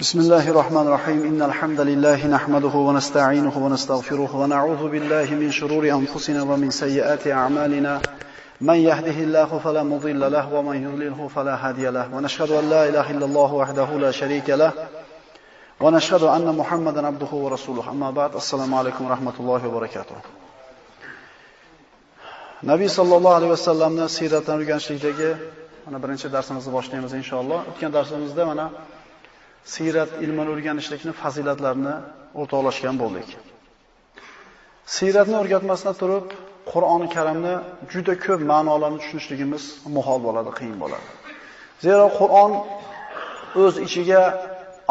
بسم الله الرحمن الرحيم إن الحمد لله نحمده ونستعينه ونستغفره ونعوذ بالله من شرور أنفسنا ومن سيئات أعمالنا من يهده الله فلا مضل له ومن يضلله فلا هادي له ونشهد أن لا إله إلا الله وحده لا شريك له ونشهد أن محمدا عبده ورسوله أما بعد السلام عليكم ورحمة الله وبركاته Nabiy sallallohu alayhi vasallamni siyratdan o'rganishlikdagi mana birinchi darsimizni boshlaymiz inshaalloh. O'tgan darsimizda mana siyrat ilmini o'rganishlikni fazilatlarini o'rtoqlashgan bo'ldik. Siyratni o'rgatmasdan turib, Qur'oni Karimni juda ko'p ma'nolarni tushunishligimiz muhol bo'ladi, qiyin bo'ladi. Zero Qur'on o'z ichiga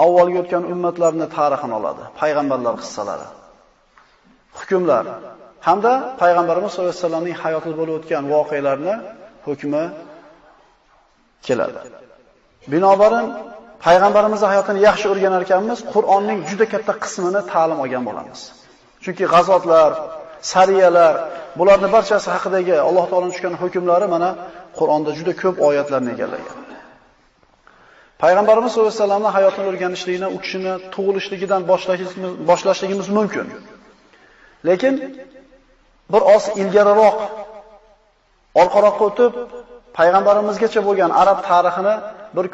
avvalgi o'tgan ummatlarning tarixini oladi, payg'ambarlar qissalari, hukmlar hamda payg'ambarimiz sollallohu alayhi vasallamning hayotida bo'lib o'tgan voqealarni hukmi keladi. Binobarin payg'ambarimizning hayotini yaxshi o'rganar ekanmiz, Qur'onning juda katta qismini ta'lim olgan bo'lamiz. Chunki g'azotlar, sariyalar, bularning barchasi haqidagi Alloh taoloning tushgan hukmlari mana Qur'onda juda ko'p oyatlarni egallagan. Payg'ambarimiz sollallohu alayhi vasallamning hayotini o'rganishlikni u kishini tug'ilishligidan boshlashligimiz mumkin. Lekin bir oz ilgariroq orqaroqqa o'tib payg'ambarimizgacha bo'lgan arab tarixini bir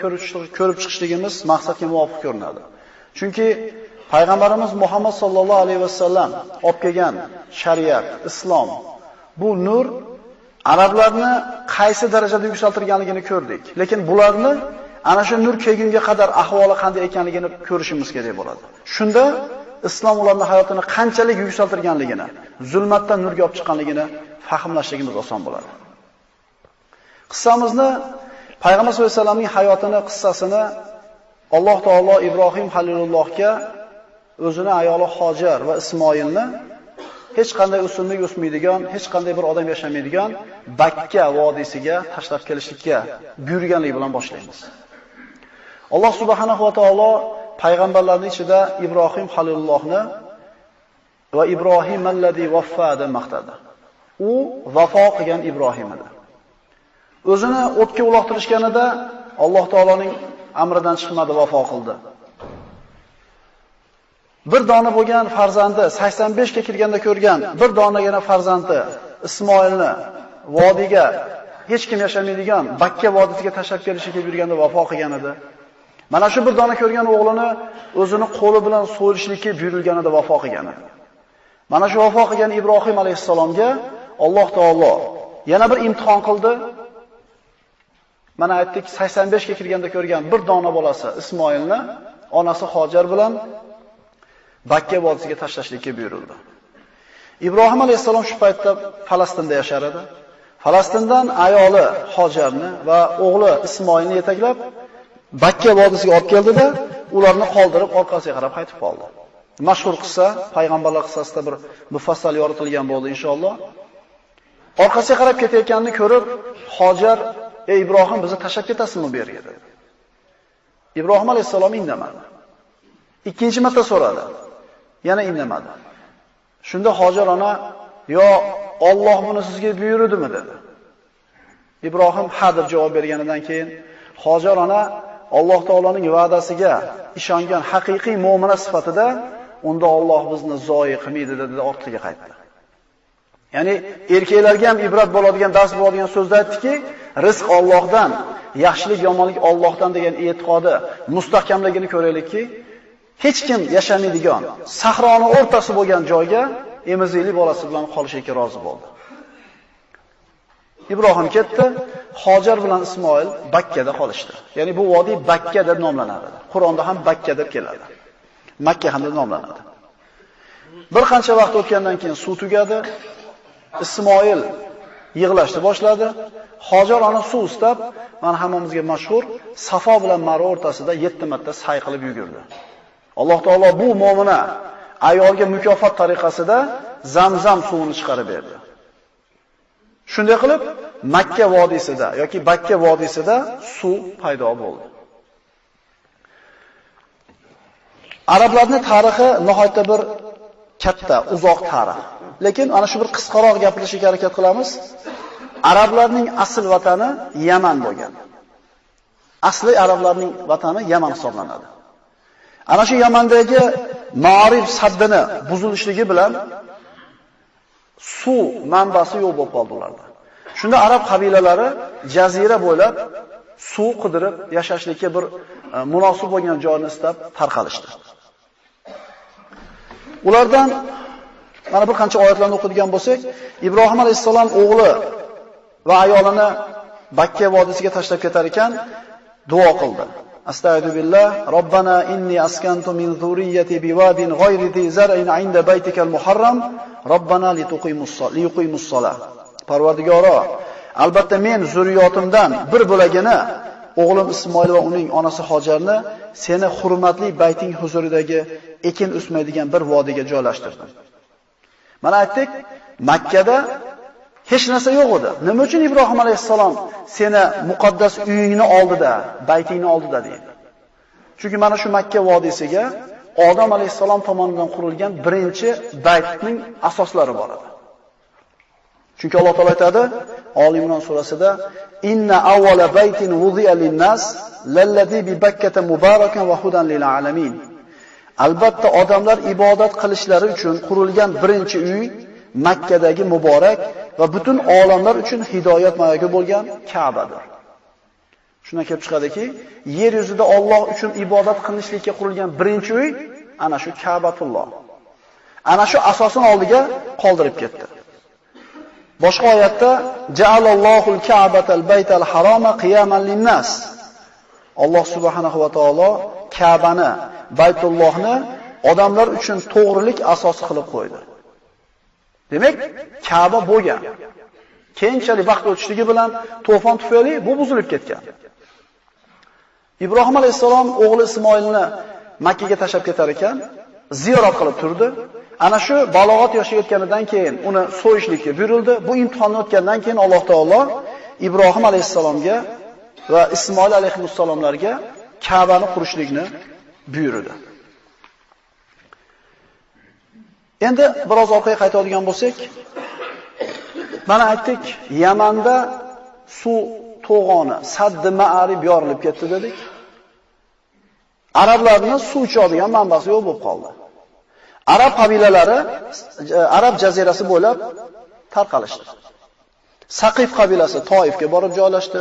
ko'rib chiqishligimiz maqsadga muvofiq ko'rinadi. Chunki payg'ambarimiz Muhammad sallallohu alayhi vasallam olib kelgan shariat, islom bu nur arablarni qaysi darajada yuksaltirganligini ko'rdik. Lekin bularni ana shu nur kelgunga qadar ahvoli qanday ekanligini ko'rishimiz kerak bo'ladi. Shunda islom ularning hayotini qanchalik yuksaltirganligini, zulmatdan nurga olib chiqqanligini fahmlashligimiz oson bo'ladi. Qissamizni Payg'ambar sollallohu alayhi vasallamning hayotini, qissasini Alloh taolo Ibrohim Halilullohga o'zini ayoli Hojar va Ismoilni hech qanday o'simlik o'smaydigan, hech qanday bir odam yashamaydigan Bakka vodiysiga tashlab kelishlikka buyurganlik bilan boshlaymiz. Alloh subhanahu va taolo payg'ambarlarning ichida Ibrohim Halilullohni va Ibrohim allazi vaffa deb maqtadi. U vafo qilgan Ibrohim edi. O'zini o'tga uloqtirishganida Alloh taoloning amridan chiqmadi, vafo qildi. Bir dona bo'lgan farzandi 85 ga kirganda ko'rgan bir donagina farzandi Ismoilni vodiyga hech kim yashamaydigan Bakka vodiysiga tashlab kelishga yurganda vafo qilgan edi. Mana shu bir dona ko'rgan o'g'lini o'zini qo'li bilan so'yishlikka buyurilganida vafo qilgan edi. Mana shu vafo qilgan Ibrohim alayhisalomga Alloh taolo yana bir imtihon qildi. Mana aytdik 85 ga kirganda ko'rgan bir dona bolasi Ismoilni onasi Hojar bilan Bakka vodiysiga tashlashlikka buyurildi. Ibrohim alayhisalom shu paytda Falastinda yashar edi. Falastindan ayoli Hojarni va o'g'li Ismoilni yetaklab Bakka vodiysiga olib keldida, ularni qoldirib orqasiga qarab qaytib qoldi. Mashhur qissa, payg'ambarlar qissasida bir mufassal yoritilgan bo'ldi inshaalloh. Orqasiga qarab ketayotganini ko'rib, Hojar "Ey Ibrohim, bizni tashlab ketasizmi bu yerga?" dedi. Ibrohim alayhisalom indamadi. Ikkinchi marta so'radi. Yana indamadi. Shunda Hojar ona "Yo, Alloh buni sizga buyurdimi?" dedi. Ibrohim ha deb javob berganidan keyin Hojar ona Alloh taoloning va'dasiga ishongan haqiqiy mu'mina sifatida unda Alloh bizni zoyi qilmaydi dedi ortiga qaytdi. Ya'ni erkaklarga ham ibrat bo'ladigan, dars bo'ladigan so'zda aytdiki, rizq Allohdan, yaxshilik, yomonlik Allohdan degan e'tiqodi mustahkamligini ko'raylikki, hech kim yashamaydigan, sahroni o'rtasi bo'lgan joyga emizikli bolasi bilan qolishga rozi bo'ldi. Ibrohim ketdi, Hojar bilan Ismoil Bakkada qolishdi. Ya'ni bu vodiy Bakka deb nomlanadi. Qur'onda ham Bakka deb keladi. Makka ham deb nomlanadi. Bir qancha vaqt o'tgandan keyin suv tugadi. Ismoil yig'lashni boshladi. Hojar ona suv istab, mana hammamizga mashhur Safo bilan Marva o'rtasida 7 marta say qilib yugurdi. Alloh taolo bu mu'mina ayolga mukofot tariqasida Zamzam suvini chiqarib berdi. Shunday qilib Makka vodiysida yoki Bakka vodiysida suv paydo bo'ldi. Arablarning tarixi nihoyatda bir katta, uzoq tarix. Lekin ana shu bir qisqaroq gapirishga harakat qilamiz. Arablarning asl vatani Yaman bo'lgan. Asli arablarning vatani Yaman hisoblanadi. Ana shu Yamandagi Ma'rif saddini buzilishligi bilan suv manbasi yo'q bo'lib qoldi ularda. Shunda arab qabilalari jazira bo'ylab suv qidirib yashashlikka bir e, munosib bo'lgan joyni istab tarqalishdi. Ulardan mana bir qancha oyatlarni o'qidigan bo'lsak, Ibrohim alayhisalom o'g'li va ayolini Bakka vodiysiga tashlab ketar ekan, duo qildi. Astagfirullah, Robbana inni askantu min zurriyyati biwadin ghayri zi zar'in 'inda baytikal muharram, Robbana lituqimus solah. Parvardigoro, albatta men zurriyotimdan bir bo'lagini o'g'lim Ismoil va uning onasi Hojarni seni hurmatli bayting huzuridagi ekin o'smaydigan bir vodiga joylashtirdim. Mana aytdik, Makkada hech narsa yo'q edi. Nima uchun Ibrohim alayhissalom seni muqaddas uyingni oldida, baytingni oldida deydi. Chunki mana shu Makka vodiysiga Odam alayhissalom tomonidan qurilgan birinchi baytning asoslari bor edi. Chunki Alloh taolo aytadi Oli Imron surasida inna awwala baytin wudi'a lin-nas lallazi bi Bakkata mubarakan wa hudan lil alamin. Albatta odamlar ibodat qilishlari uchun qurilgan birinchi uy Makkadagi muborak va butun olamlar uchun hidoyat mayagi bo'lgan Ka'badir. Shundan kelib chiqadiki, yer yuzida Alloh uchun ibodat qilinishlikka qurilgan birinchi uy ana shu Ka'batulloh. Ana shu asosini oldiga qoldirib ketdi. Boshqa oyatda ja'alallohul ka'batal baytal haroma qiyaman linnas. Alloh subhanahu va taolo Ka'bani, Baytullohni odamlar uchun to'g'rilik asosi qilib qo'ydi. Demak, Ka'ba bo'lgan. Keyinchalik vaqt o'tishligi bilan to'fon tufayli bu buzilib ketgan. Ibrohim alayhisalom o'g'li Ismoilni Makka ga tashlab ketar ekan, ziyorat qilib turdi. Ana shu balog'at yoshiga yetganidan keyin uni so'yishlikka buyurildi. Bu imtihonni o'tgandan keyin Alloh taolo Ibrohim alayhisalomga va Ismoil alayhissalomlarga Ka'bani qurishlikni buyurdi. Endi biroz orqaga qaytadigan bo'lsak, mana aytdik, Yamanda suv to'g'oni, Saddi Ma'arib yorilib ketdi dedik. Arablarning suv ichadigan manbasi yo'q bo'lib qoldi. Arab qabilalari e, Arab jazirasi bo'ylab tarqalishdi. Saqif qabilasi Toifga borib joylashdi.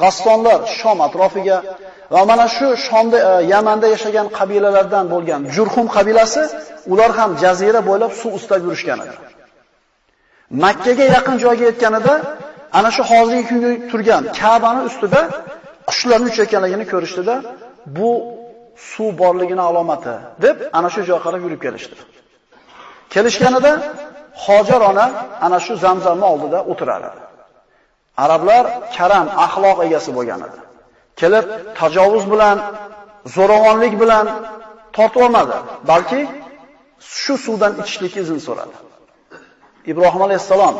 G'assonlar Shom atrofiga va mana shu Shomda e, Yamanda yashagan qabilalardan bo'lgan Jurhum qabilasi ular ham jazira bo'ylab suv ustab yurishgan edi. Makka ga yaqin joyga yetganida ana shu hozirgi kunga turgan Ka'bani ustida qushlarni uchayotganligini ko'rishdida bu suv borligini alomati deb ana shu joyga qarab yurib kelishdi. Kelishganida Hojar ona ana shu Zamzamning oldida o'tirar edi. Arablar karam, axloq egasi bo'lgan edi. Kelib tajovuz bilan, zo'ravonlik bilan tortib olmadi, balki shu suvdan ichishlik izn so'radi. Ibrohim alayhisalom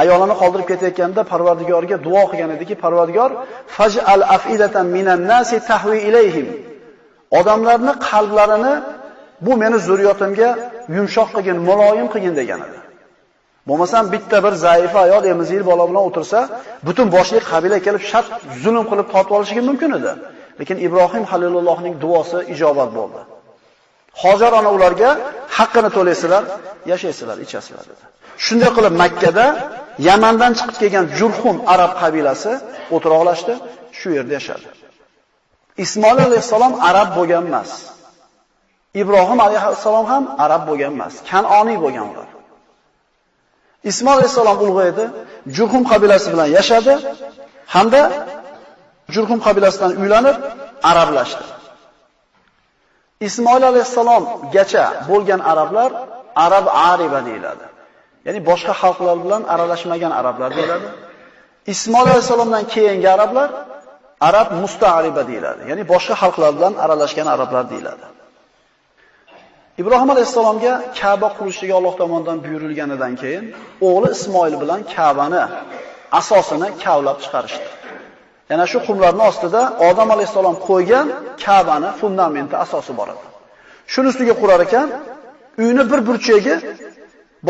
ayolini qoldirib ketayotganda Parvardigorga duo qilgan ediki, Parvardigor faj'al afidatan minan nasi tahwi ilayhim. Odamlarning qalblarini bu meni zurriyotimga yumshoq qilgin, muloyim qilgin degan edi. Bo'lmasam bitta bir zaif ayol emizil bola bilan o'tirsa, butun boshli qabila kelib shart zulm qilib tortib olishi mumkin edi. Lekin Ibrohim Halilullohning duosi ijobat bo'ldi. Hojar ona ularga haqqini to'laysizlar, yashaysizlar, ichasizlar dedi. Shunday qilib Makkada Yamandan chiqib kelgan Jurhum arab qabilasi o'tiroqlashdi, shu yerda yashadi. Ismoil alayhisalom arab bo'lgan emas. Ibrohim alayhisalom ham arab bo'lgan emas, Kanoniy bo'lgan ular. Ismoil alayhisalom ulg'aydi, Jurhum qabilasi bilan yashadi hamda Jurhum qabilasidan uylanib arablashdi. Ismoil alayhisalomgacha bo'lgan arablar arab ariba deyiladi. Ya'ni boshqa xalqlar bilan aralashmagan arablar deyiladi. Ismoil alayhisalomdan keyingi arablar arab musta'riba deyiladi. Ya'ni boshqa xalqlar bilan aralashgan arablar deyiladi. Ibrohim alayhisalomga Ka'ba qurishiga Alloh tomonidan buyurilganidan keyin o'g'li Ismoil bilan Ka'bani asosini kavlab chiqarishdi. Yana shu qumlarning ostida Odam alayhisalom qo'ygan Ka'bani fundamenti asosi bor edi. Shuni ustiga qurar ekan, uyni bir burchagi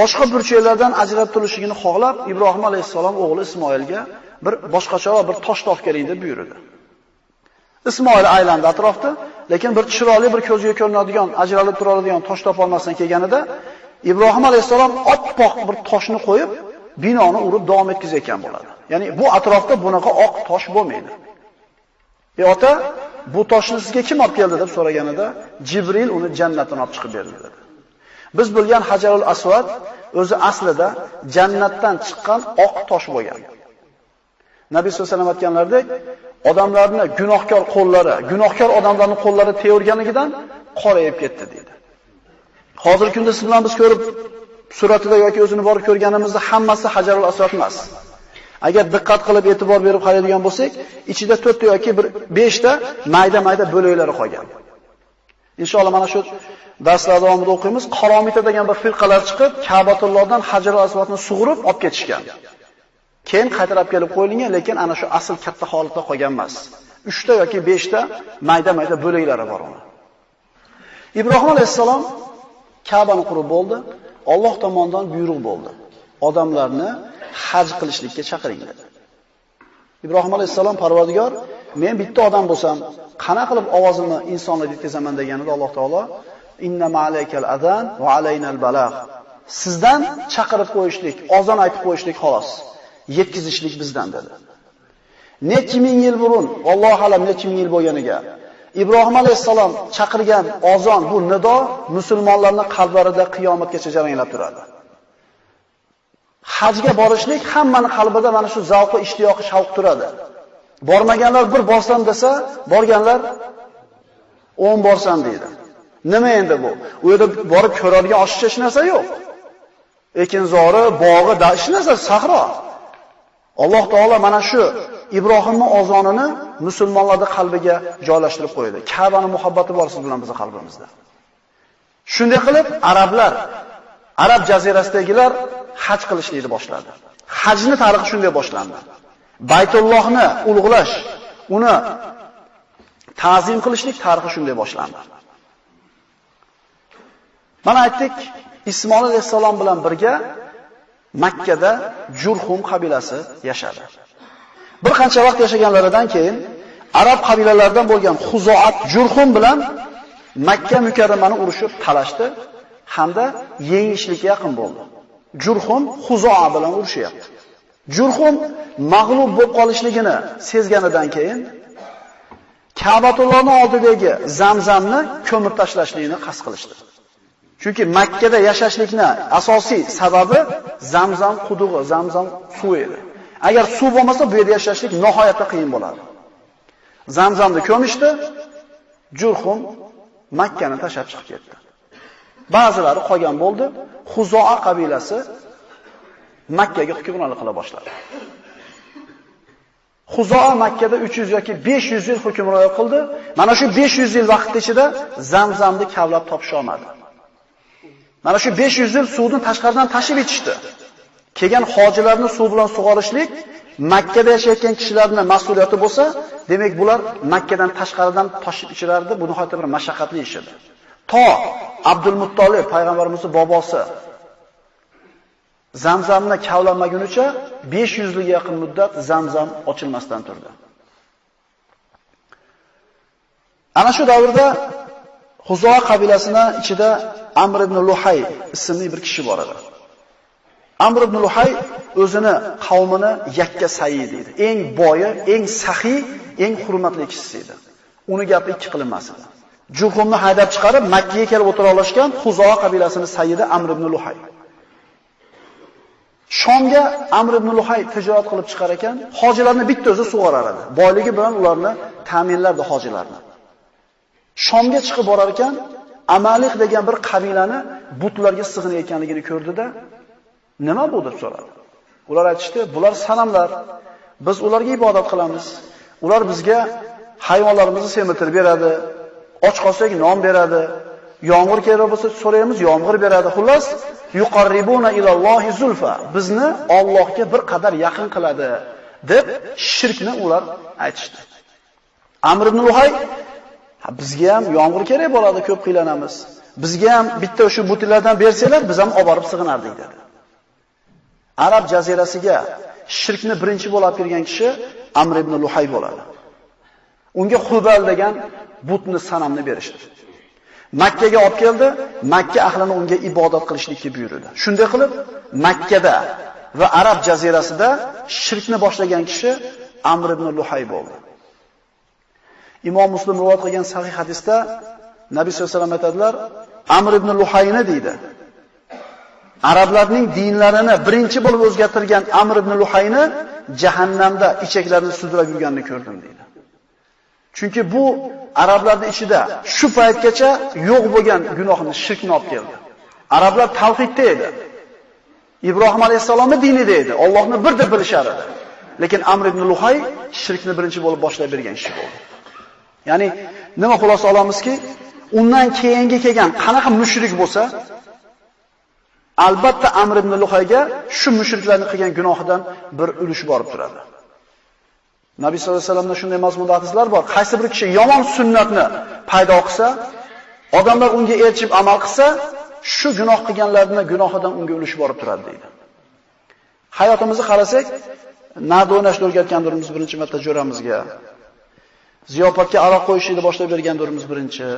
boshqa burchaklardan ajrab turishligini xohlab Ibrohim alayhisalom o'g'li Ismoilga bir boshqacharoq bir tosh topib deb buyurdi. Ismoil aylandi atrofda, lekin bir chiroyli bir ko'zga ko'rinadigan, ajralib turadigan tosh topolmasdan kelganida Ibrohim alayhisalom oppoq bir toshni qo'yib, binoni urib davom etkizayotgan bo'ladi. Ya'ni bu atrofda bunaqa oq tosh bo'lmaydi. "Ey ota, bu toshni sizga kim olib keldi?" deb so'raganida, Jibril uni jannatdan olib chiqib berdi dedi. Biz bilgan Hajarul Aswad o'zi aslida jannatdan chiqqan oq tosh bo'lgan. Nabiy sollallohu alayhi vasallam aytganlaridek, odamlarni gunohkor qo'llari, gunohkor odamlarning qo'llari teyorganligidan qorayib ketdi dedi. Hozirgi kunda siz bilan biz ko'rib suratida yoki o'zini borib ko'rganimizda hammasi Hajarul asvat emas. Agar diqqat qilib e'tibor berib qaraydigan bo'lsak, ichida 4 ta yoki bir 5 ta mayda-mayda bo'laklari qolgan. Inshaalloh mana shu darslar davomida o'qiymiz. Qaromita degan bir firqalar chiqib, Ka'batullohdan Hajarul Aswadni sug'urib olib ketishgan. Keyin qaytarib kelib qo'yilgan, lekin ana shu asl katta holatda qolgan emas. 3 ta yoki 5 ta mayda-mayda bo'laklari bor uni. Ibrohim alayhissalom Ka'bani qurib bo'ldi. Alloh tomonidan buyruq bo'ldi. Odamlarni haj qilishlikka chaqiring dedi. Ibrohim alayhissalom Parvardigor, men bitta odam bo'lsam, qana qilib ovozimni insonlarga yetkazaman deganida Alloh taolo inna ma'alaykal adan va alaynal balagh. Sizdan chaqirib qo'yishlik, ozon aytib qo'yishlik xolos. Yetkazishlik bizdan dedi. Necha ming yil burun, Alloh alam necha ming yil bo'lganiga Ibrohim alayhissalom chaqirgan ozon bu nido musulmonlarning qalblarida qiyomatgacha jaranglab turadi. Hajga borishlik hammaning qalbida mana shu zavqi, ishtiyoqi, shavq turadi. Bormaganlar bir borsam desa, borganlar 10 borsam deydi. Nima endi bu? U yerda borib ko'radigan oshiqcha hech narsa yo'q. Ekinzori, bog'i, da hech narsa sahro. Alloh taolo mana shu Ibrohimning ozonini musulmonlarning qalbiga joylashtirib qo'ydi. Ka'bani muhabbati bor siz bilan bizning qalbimizda. Shunday qilib arablar, arab jazirasidagilar haj qilishni boshladi. Hajni tarixi shunday boshlandi. Baytullohni ulug'lash, uni ta'zim qilishlik tarixi shunday boshlandi. Mana aytdik, Ismoil alayhisalom bilan birga Makkada Jurhum qabilasi yashadi. Bir qancha vaqt yashaganlaridan keyin arab qabilalaridan bo'lgan Xuzoat Jurhum bilan Makka mukarramani urushib talashdi hamda yengishlikka yaqin bo'ldi. Jurhum Xuzoa bilan urushyapti. Jurhum mag'lub bo'lib qolishligini sezganidan keyin Ka'batullohning oldidagi Zamzamni ko'mib tashlashlikni qasd qilishdi. Chunki Makkada yashashlikni asosiy sababi Zamzam qudug'i, Zamzam suvi edi. Agar suv bo'lmasa, bu yerda yashashlik nihoyatda qiyin bo'ladi. Zamzamni ko'mishdi, Jurhum Makkani tashlab chiqib ketdi. Ba'zilari qolgan bo'ldi. Xuzoa qabilasi Makkaga hukmronlik qila boshladi. Xuzoa Makkada 300 yoki 500 yil hukmronlik qildi. Mana shu 500 yil vaqt ichida Zamzamni kavlab topisha olmadi. Mana shu 500 yil suvni tashqaridan tashib etishdi. Kelgan hojilarni suv bilan sug'orishlik Makka da yashayotgan kishilarning mas'uliyati bo'lsa, demak bular Makkadan tashqaridan tashib ichirardi. Bu nihoyatda bir mashaqqatli ish edi. To Abdul Muttolib payg'ambarimizning bobosi Zamzamni kavlanmagunicha 500 yilga yaqin muddat Zamzam ochilmasdan turdi. Ana shu davrda Huzoa qabilasini ichida Amr ibn Luhay ismli bir kishi bor edi. Amr ibn Luhay o'zini qavmini yakka sayi deydi. Eng boyi, eng saxiy, eng hurmatli kishisi edi. Uni gapi ikki qilinmas edi. Juhumni haydab chiqarib Makka ga kelib o'tira olishgan Huzoa qabilasining sayyidi Amr ibn Luhay. Shomga Amr ibn Luhay tijorat qilib chiqar ekan, hojilarni bitta o'zi sug'orar edi. Boyligi bilan ularni ta'minlardi hojilarni. Shomga chiqib borar ekan, Amalik degan bir qabilani butlarga sig'inayotganligini ko'rdida, nima bu deb so'radi. Ular aytishdi, bular sanamlar. Biz ularga ibodat qilamiz. Ular bizga hayvonlarimizni semirtirib beradi, och qolsak non beradi, yomg'ir kerak bo'lsa so'raymiz, yomg'ir beradi. Xullas, yuqarribuna ilallohi zulfa. Bizni Allohga bir qadar yaqin qiladi deb shirkni ular aytishdi. Amr ibn Luhay bizga ham yomg'ir kerak bo'ladi, ko'p qiylanamiz. Bizga ham bitta o'sha butilardan bersanglar, biz ham olib borib sig'inardik dedi. Arab jazirasiga shirkni birinchi bo'lib kirgan kishi Amr ibn Luhay bo'ladi. Unga Hubal degan butni sanamni berishdi. Makkaga olib keldi, Makka ahlini unga ibodat qilishlikka buyurdi. Shunday qilib, Makkada va Arab jazirasida shirkni boshlagan kishi Amr ibn Luhay bo'ldi. Imom Muslim rivoyat qilgan sahih hadisda Nabiy sollallohu alayhi vasallam aytadilar, Amr ibn Luhayni deydi. Arablarning dinlarini birinchi bo'lib o'zgartirgan Amr ibn Luhayni jahannamda ichaklarini sudrab yurganini ko'rdim deydi. Chunki bu arablarning ichida shu paytgacha yo'q bo'lgan gunohni, shirkni olib keldi. Arablar tavhidda edi. Ibrohim alayhisolamning dinida edi. Allohni bir deb bilishar edi. Lekin Amr ibn Luhay shirkni birinchi bo'lib boshlab bergan kishi bo'ldi. Ya'ni nima xulosa olamizki, undan keyingi kelgan qanaqa mushrik bo'lsa, albatta Amr ibn Luhayga shu mushriklarning qilgan gunohidan bir ulush borib turadi. Nabiy sollallohu alayhi vasallamda shunday mazmunda hadislar bor. Qaysi bir kishi yomon sunnatni paydo qilsa, odamlar unga erishib amal qilsa, shu gunoh qilganlarning gunohidan unga ulush borib turadi deydi. Hayotimizni qarasak, narda o'ynashni o'rgatgandirmiz birinchi marta jo'ramizga. Ziyofatga aroq qo'yishni boshlab bergandirmiz birinchi.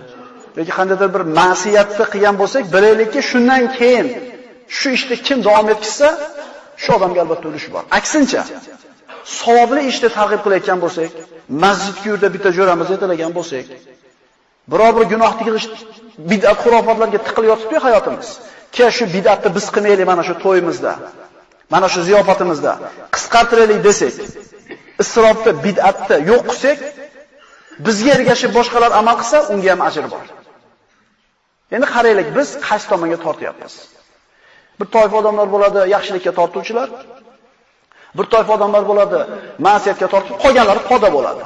yoki qandaydir bir ma'siyatni qilgan bo'lsak, bilaylikki, shundan keyin shu ishni kim davom etkizsa, shu odamga albatta ulush bor. Aksincha, savobli ishni targ'ib qilayotgan bo'lsak, masjidga yurda bitta jo'ramiz aytalagan bo'lsak, biror bir gunoh qilish bid'at xurofotlarga tiqilib yotibdi hayotimiz. Ke shu bid'atni biz qilmaylik mana shu to'yimizda, mana shu ziyofatimizda qisqartiraylik desak, isrofni, bid'atni yo'q qilsak, bizga ergashib boshqalar amal qilsa, unga ham ajr bor. Endi qaraylik, biz qaysi tomonga tortyapmiz? Bir toifa odamlar bo'ladi, yaxshilikka tortuvchilar, Bir toifa odamlar bo'ladi, ma'siyatga tortib, qolganlari poda bo'ladi.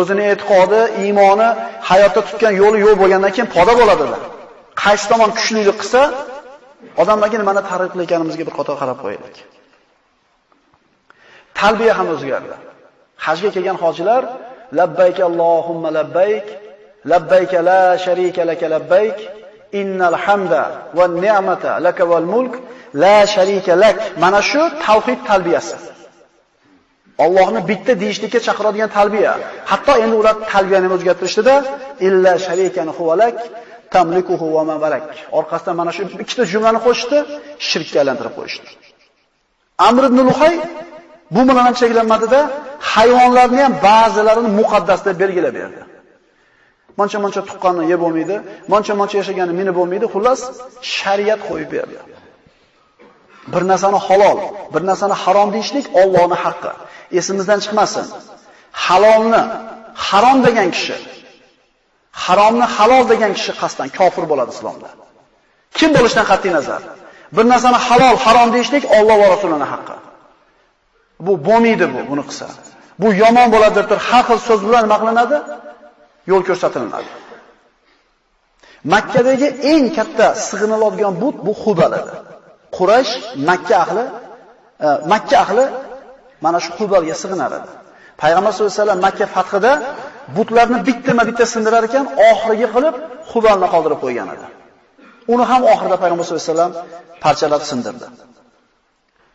O'zining e'tiqodi, iymoni, hayotda tutgan yo'li yo'q bo'lgandan keyin poda bo'ladilar. Qaysi tomon kuchlilik qilsa, odamlarga nimani targ'ib qilayotganimizga bir qator qarab qo'yaylik. Talbiya ham o'zgardi. Hajga kelgan hojilar labbayk Allohumma labbayk, labbayka la sharika laka labbayk, innal hamda va ni'mata laka val mulk la sharika lak. Mana shu tavhid talbiyasi. Allohni bitta deyishlikka chaqiradigan talbiya. Hatto endi ular talbiyani o'zgartirishdida illa sharikani huvalak tamlikuhu va ma balak. Orqasidan mana shu ikkita jumlani qo'shdi, shirkka aylantirib qo'yishdi. Amr ibn Luhay bu bilan ham cheklanmadida hayvonlarni ham ba'zilarini muqaddas deb belgilab berdi. Mancha-mancha tuqqanni yeb bo'lmaydi, mancha-mancha yashaganni minib bo'lmaydi. Xullas, shariat qo'yib berdi. Bir narsani halol, bir narsani harom deyishlik Allohning haqqi. Esimizdan chiqmasin. Halolni harom degan kishi, haromni halol degan kishi qasdan kofir bo'ladi islomda. Kim bo'lishidan qat'i nazar. Bir narsani halol, harom deyishlik Alloh va Rasulining haqqi. Bu bo'lmaydi bu, buni qilsa. Bu yomon bo'ladi deb har xil so'z bilan nima qilinadi? yo'l ko'rsatiladi. Makkadagi eng katta sig'iniladigan but bu Hubal edi. Quraysh Makka ahli e, Makka ahli mana shu Hubalga sig'inar edi. Payg'ambar sollallohu alayhi vasallam Makka fathida butlarni bittama-bitta sindirar ekan, oxiriga qilib Hubalni qoldirib qo'ygan edi. Uni ham oxirida Payg'ambar sollallohu alayhi vasallam parchalab sindirdi.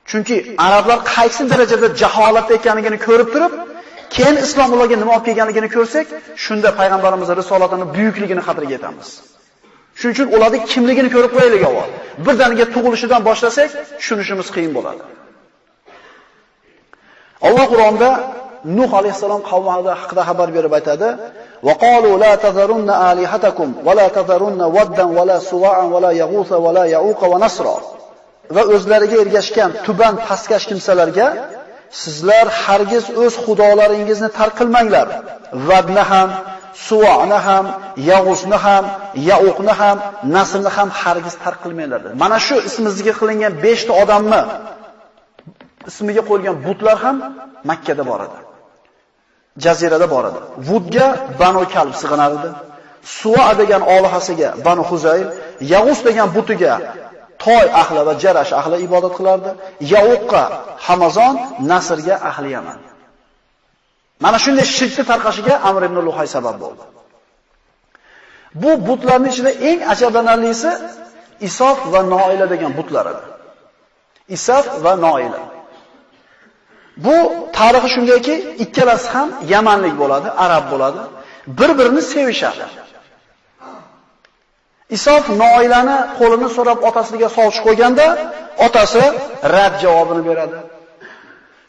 Chunki arablar qaysi darajada jaholatda ekanligini ko'rib turib, keyin islom ularga nima olib kelganligini ko'rsak, shunda payg'ambarimiz risolatining buyukligini qadriga yetamiz. Shuning uchun ularning kimligini ko'rib qo'yaylik avval. Birdaniga tug'ilishidan boshlasak, tushunishimiz qiyin bo'ladi. Alloh Qur'onda Nuh alayhisalom qavmi haqida xabar berib aytadi: "Va qalu la tazarunna alihatakum va la tazarunna waddan va la suwa'an va la yaghutha va la ya'uqa va nasra." Va o'zlariga ergashgan tuban pastkash kimsalarga sizlar hargiz o'z xudolaringizni tark qilmanglar. Vadni ham, Suvoni ham, Yag'usni ham, Yauqni ham, Nasrni ham hargiz tark qilmanglar. Mana shu ismizga qilingan 5 ta odamni ismiga qo'yilgan butlar ham Makka da bor edi. Jazirada bor edi. Vudga Banu Kalb sig'inar edi. Suva degan olihasiga Banu Huzayl, Yag'us degan butiga Toy ahli va Jarash ahli ibodat qilardi. Yauqqa Hamazon, Nasrga ahli Yaman. Mana shunday shirkni tarqashiga Amr ibn Luhay sabab bo'ldi. Bu butlarning ichida eng ajablanarlisi Isof va Noila degan butlar edi. Isof va Noila. Bu tarixi shundayki, ikkalasi ham Yamanlik bo'ladi, arab bo'ladi. Bir-birini sevishadi. Isof Noilani qo'lini so'rab otasiga sovchi qo'yganda, otasi rad javobini beradi.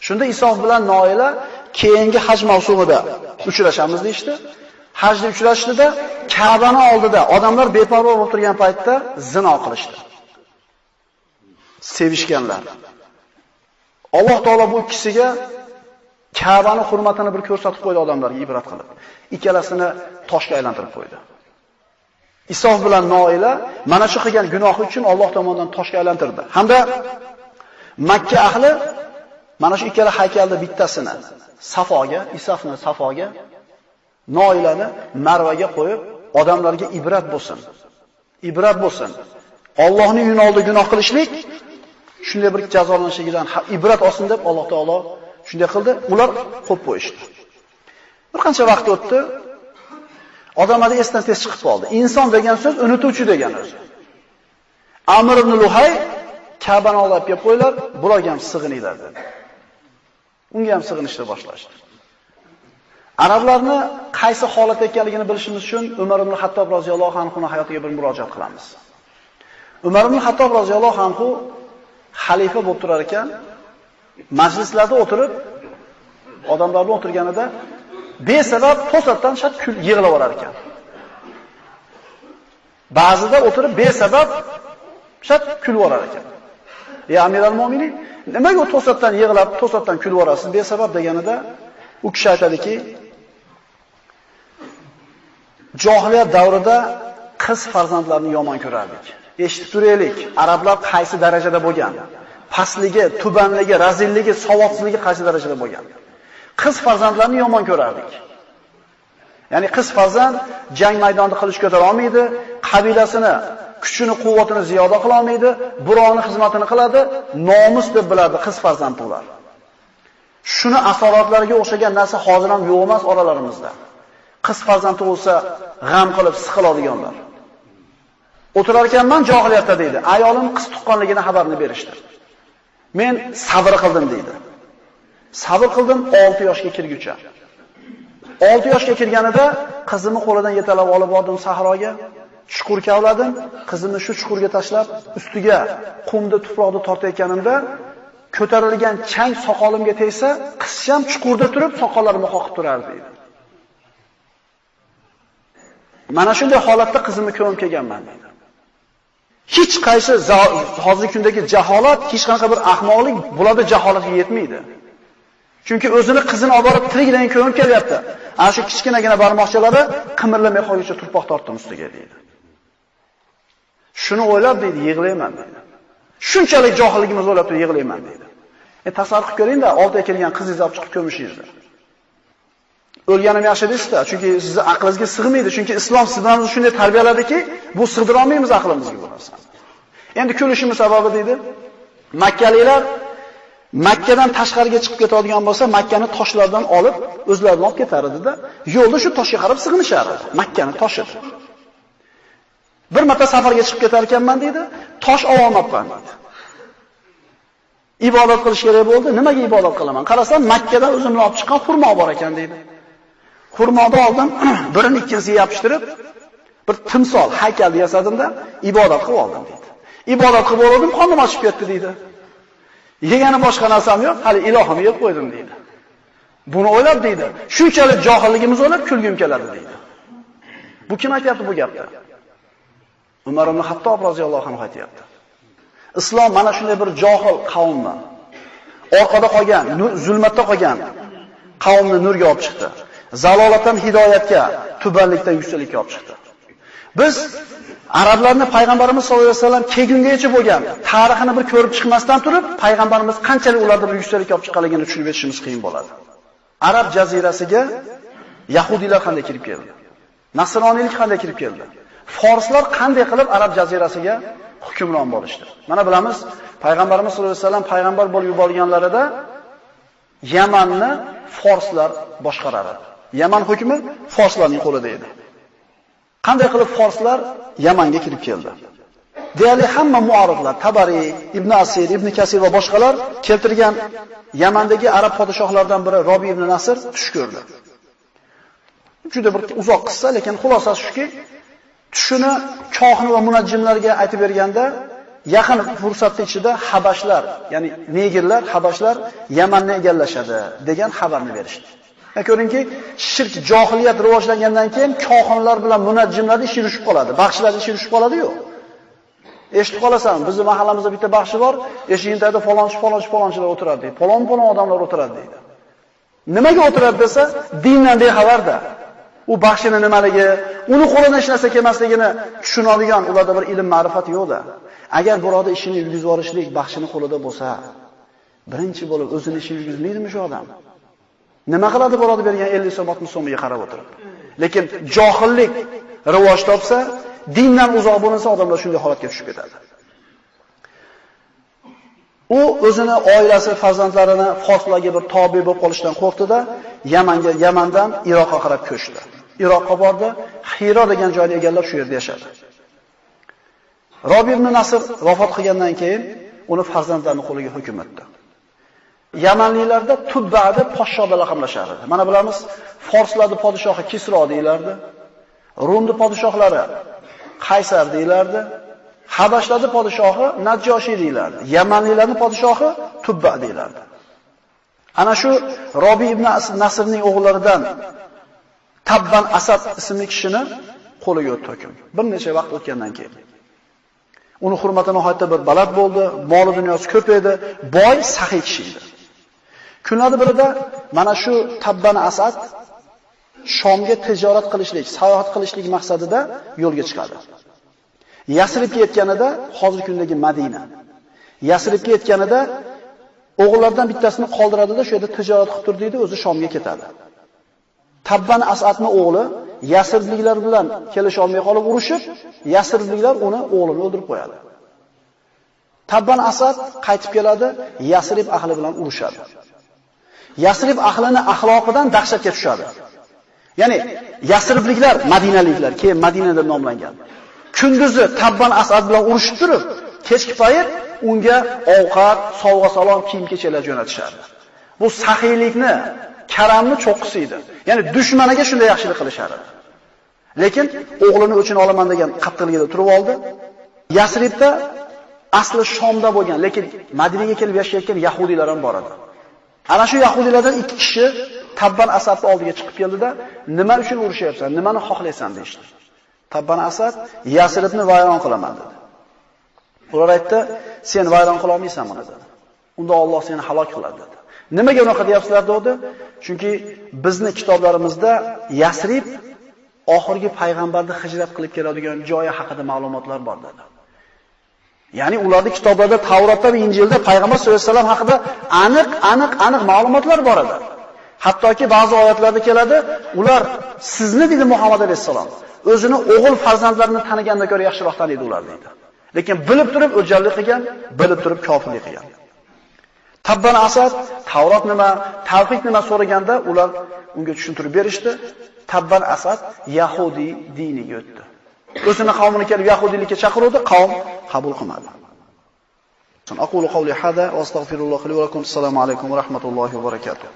Shunda Isof bilan Noila keyingi haj mavsumida uchrashamiz deyshti. Hajda uchrashdida Ka'bani oldida odamlar beparvo bo'lib turgan paytda zino qilishdi. Sevishganlar. Alloh taolo bu ikkisiga Ka'bani hurmatini bir ko'rsatib qo'ydi odamlarga ibrat qilib. Ikkalasini toshga aylantirib qo'ydi. Isof bilan Noila mana shu qilgan gunohi uchun Alloh tomonidan toshga aylantirdi. Hamda Makka ahli mana shu ikkala haykalda bittasini Safoga, Isofni Safoga, Noilani Marvaga qo'yib, odamlarga ibrat bo'lsin. Ibrat bo'lsin. Allohning uyini oldi gunoh qilishlik shunday bir jazolanishidan ibrat olsin deb Alloh taolo shunday qildi. Ular qo'yib qo'yishdi. Bir qancha vaqt o'tdi. Odamlarda esdan tez chiqib qoldi. Inson degan so'z unutuvchi degan o'zi. Amr ibn Luhay Ka'bani olib kelib qo'ylar, bularga ham sig'ininglar dedi. Unga ham sig'inishni boshlashdi. Arablarni qaysi holatda ekanligini bilishimiz uchun Umar ibn Hattob roziyallohu anhu hayotiga bir murojaat qilamiz. Umar ibn Hattob roziyallohu anhu xalifa bo'lib turar ekan, majlislarda o'tirib, odamlar bilan o'tirganida besabab to'satdan shat kul yig'lab olar ekan. Ba'zida o'tirib besabab shat kulib olar ekan. Ya e, Amiral Mu'minin, nimaga to'satdan yig'lab, to'satdan kulib orasiz besabab deganida u kishi aytadiki, Johiliyat davrida qiz farzandlarni yomon ko'rardik. Eshitib turaylik, arablar qaysi darajada bo'lgan? Pastligi, tubanligi, razilligi, savodsizligi qaysi darajada bo'lgan? Qiz farzandlarni yomon ko'rardik. Ya'ni qiz farzand jang maydonida qilish ko'tara olmaydi, qabilasini, kuchini, quvvatini ziyoda qila olmaydi, birovning xizmatini qiladi, nomus deb biladi qiz farzand ular. Shuni asoratlariga o'xshagan narsa hozir ham yo'q emas oralarimizda. qiz farzand tug'ilsa g'am qilib siqiladiganlar. O'tirar ekanman jahiliyatda deydi. Ayolim qiz tuqqanligini xabarini berishdi. Men sabr qildim deydi. Sabr qildim 6 yoshga kirguncha. 6 yoshga kirganida qizimni qo'lidan yetalab olib bordim sahroga. Chuqur kavladim, qizimni shu chuqurga tashlab, ustiga qumni tuproqni tortayotganimda ko'tarilgan chang soqolimga tegsa, qizcham chuqurda turib soqollarimni qoqib turardi deydi. Mana shunday holatda qizimni ko'rib kelganman dedi. Hech qaysi hozirgi kundagi jaholat, hech qanaqa bir ahmoqlik bularda jaholatga yetmaydi. Chunki o'zini qizini olib borib tirikdan ko'mib kelyapti. Ana shu kichkinagina barmoqchalari qimirlamay qolguncha turpoq tortdim ustiga deydi. Shuni o'ylab deydi, yig'layman deydi. Shunchalik johilligimiz o'ylab turib yig'layman deydi. E tasavvur qilib ko'ring-da, oldiga kelgan qizingizni olib chiqib ko'mishingizni. O'lganim yaxshi deysizda, chunki sizni aqlingizga sig'maydi, chunki islom sizlarni shunday tarbiyaladiki, bu sig'dira olmaymiz aqlimizga bu narsani. Endi kulishimiz sababi deydi, Makkaliklar Makkadan tashqariga chiqib ketadigan bo'lsa, Makkani toshlardan olib, o'zlarini olib ketar edi-da, yo'lda shu toshga qarab sig'inishardi. Makkani toshi. Bir marta safarga chiqib ketar ekanman deydi, tosh ololmabman deydi. Ibodat qilish kerak bo'ldi. Nimaga ibodat qilaman? Qarasam, Makkadan o'zimni olib chiqqan xurmo bor ekan deydi. Xurmoni oldim, birini ikkinchisiga yopishtirib, bir timsol haykal yasadimda ibodat qilib oldim deydi. Ibodat qilib oldim, qonim ochib ketdi deydi. Yegani boshqa narsam yo'q, hali ilohimni yeb qo'ydim deydi. Buni o'ylab deydi. Shunchalik johilligimiz o'lib kulgim keladi deydi. Bu kim aytayapti bu gapni? Umar ibn Hattob roziyallohu anhu aytayapti. Islom mana shunday bir johil qavmni orqada qolgan, zulmatda qolgan qavmni nurga olib chiqdi. zalolatdan hidoyatga, tubanlikdan yuksaklikka olib chiqdi. Biz arablarni payg'ambarimiz sollallohu alayhi vasallam kelgungacha bo'lgan tarixini bir ko'rib chiqmasdan turib, payg'ambarimiz qanchalik ularni bir olib chiqqanligini tushunib yetishimiz qiyin bo'ladi. Arab jazirasiga yahudiylar qanday kirib keldi? Nasroniylik qanday kirib keldi? Forslar qanday qilib Arab jazirasiga hukmron bo'lishdi? Mana bilamiz, payg'ambarimiz sollallohu alayhi vasallam payg'ambar bo'lib yuborilganlarida Yamanni forslar boshqarardi. Yaman hukmi forslarning qo'lida edi. Qanday qilib forslar Yamanga kirib keldi? deyarli hamma muariflar, Tabari, Ibn Asir, Ibn Kasir va boshqalar keltirgan Yamandagi arab podshohlaridan biri Robi ibn Nasr tush ko'rdi. Juda bir uzoq qissa, lekin xulosasi shuki, tushini kohin va munajjimlarga aytib berganda, yaqin fursatda ichida habashlar, ya'ni negirlar, habashlar Yamanni egallashadi degan xabarni berishdi. Ko'ringki, shirk johiliyat rivojlangandan keyin kohinlar bilan munajjimlar ish yurishib qoladi, baxshilar ish yurishib qoladi-yu. Eshitib qolasan, bizning mahallamizda bitta baxshi bor, eshigini tagida falonchi, falonchi, falonchilar o'tiradi deydi. Falon-falon odamlar o'tiradi deydi. Nimaga o'tiradi desa, dindan bexabarda. U baxshini nimaligi, uni qo'lidan hech narsa kelmasligini tushunadigan ularda bir ilm ma'rifat yo'qda. Agar birovda ishini yurgizib yuborishlik baxshini qo'lida bo'lsa, birinchi bo'lib o'zini ishini yurgizmaydimi shu odam? Nima qiladi bo'ladi bergan 50 so'm 60 so'miga qarab o'tirib. Lekin johillik rivoj topsa, dindan uzoq bo'linsa odamlar shunday holatga tushib ketadi. U o'zini oilasi, farzandlarini forslarga bir tobe bo'lib qolishdan qo'rqdi-da, Yamanga, Yamandan Iroqqa qarab ko'chdi. Iroqqa bordi, Xiro degan joyni egallab shu yerda yashadi. Robi ibn Nasr vafot qilgandan keyin uni farzandlarining qo'liga hukm etdi. Yamanliklarda Tubba deb podsho bilan laqablashardi. Mana bilamiz, forslarning podshohi Kisro deylardi. Rumni podshohlari Qaysar deylardi. Habashlarning podshohi Najjoshi deylardi. Yamanliklarning podshohi Tubba deylardi. Ana shu Robi ibn Nasrning o'g'illaridan Tabban Asad ismli kishini qo'liga o'tdi hukm. Bir necha vaqt o'tgandan keyin. Uni hurmati nihoyatda bir baland bo'ldi, moli dunyosi ko'p edi, boy, saxiy kishi edi. Kunlarning birida mana shu Tabban Asad Shomga tijorat qilishlik, sayohat qilishlik maqsadida yo'lga chiqadi. Yasribga yetganida, hozirgi kundagi Madina. Yasribga yetganida o'g'illardan bittasini qoldiradida shu yerda tijorat qilib turdi deydi, o'zi Shomga ketadi. Tabban Asadning o'g'li Yasribliklar bilan kelisha olmay qolib urushib, Yasribliklar uni o'g'lini o'ldirib qo'yadi. Tabban Asad qaytib keladi, Yasrib ahli bilan urushadi. Yasrib ahlini axloqidan dahshatga tushadi. Ya'ni Yasribliklar Madinaliklar, keyin Madina deb nomlangan. Kunduzi Tabban Asad bilan urushib turib, kechki payt unga ovqat, sovg'a-salom, kiyim-kechaklar jo'natishardi. Bu sahiylikni, karamni cho'qqisi edi. Ya'ni dushmaniga shunday yaxshilik qilishardi. Lekin o'g'lini o'chin olaman degan qattiqligida turib oldi. Yasribda asli Shomda bo'lgan, lekin Madinaga kelib yashayotgan yahudiylar ham bor edi. Ana shu yahudiylardan ikki kishi Tabban Asadni oldiga chiqib keldida, "Nima uchun urushyapsan? Nimani xohlaysan?" deydi. Tabban Asad Yasribni vayron qilaman dedi. Ular aytdi, "Sen vayron qila olmaysan buni" dedi. Unda Alloh seni halok qiladi dedi. Nimaga unaqa deyapsizlar dedi? Chunki bizni kitoblarimizda Yasrib oxirgi payg'ambarni hijrat qilib keladigan joyi haqida ma'lumotlar bor dedi. Ya'ni ularning kitoblarida Tavrotda va Injilda payg'ambar sollallohu alayhi vasallam haqida aniq, aniq, aniq ma'lumotlar bor edi. Hattoki ba'zi oyatlarda keladi, ular sizni dedi Muhammad alayhisalom, o'zini o'g'il farzandlarini tanigandan ko'ra yaxshiroq taniydi ular dedi. Lekin bilib turib o'jallik qilgan, bilib turib kofirlik qilgan. Tabban Asad Tavrot nima, tavhid nima so'raganda ular unga tushuntirib berishdi. Tabban Asad Yahudi diniga o'tdi. o'zini qavmini kelib yahudiylikka chaqiruvdi, qavm qabul qilmadi. Aqulu qawli hada va astagfirullohi li va lakum. Assalomu alaykum va rahmatullohi va barakatuh.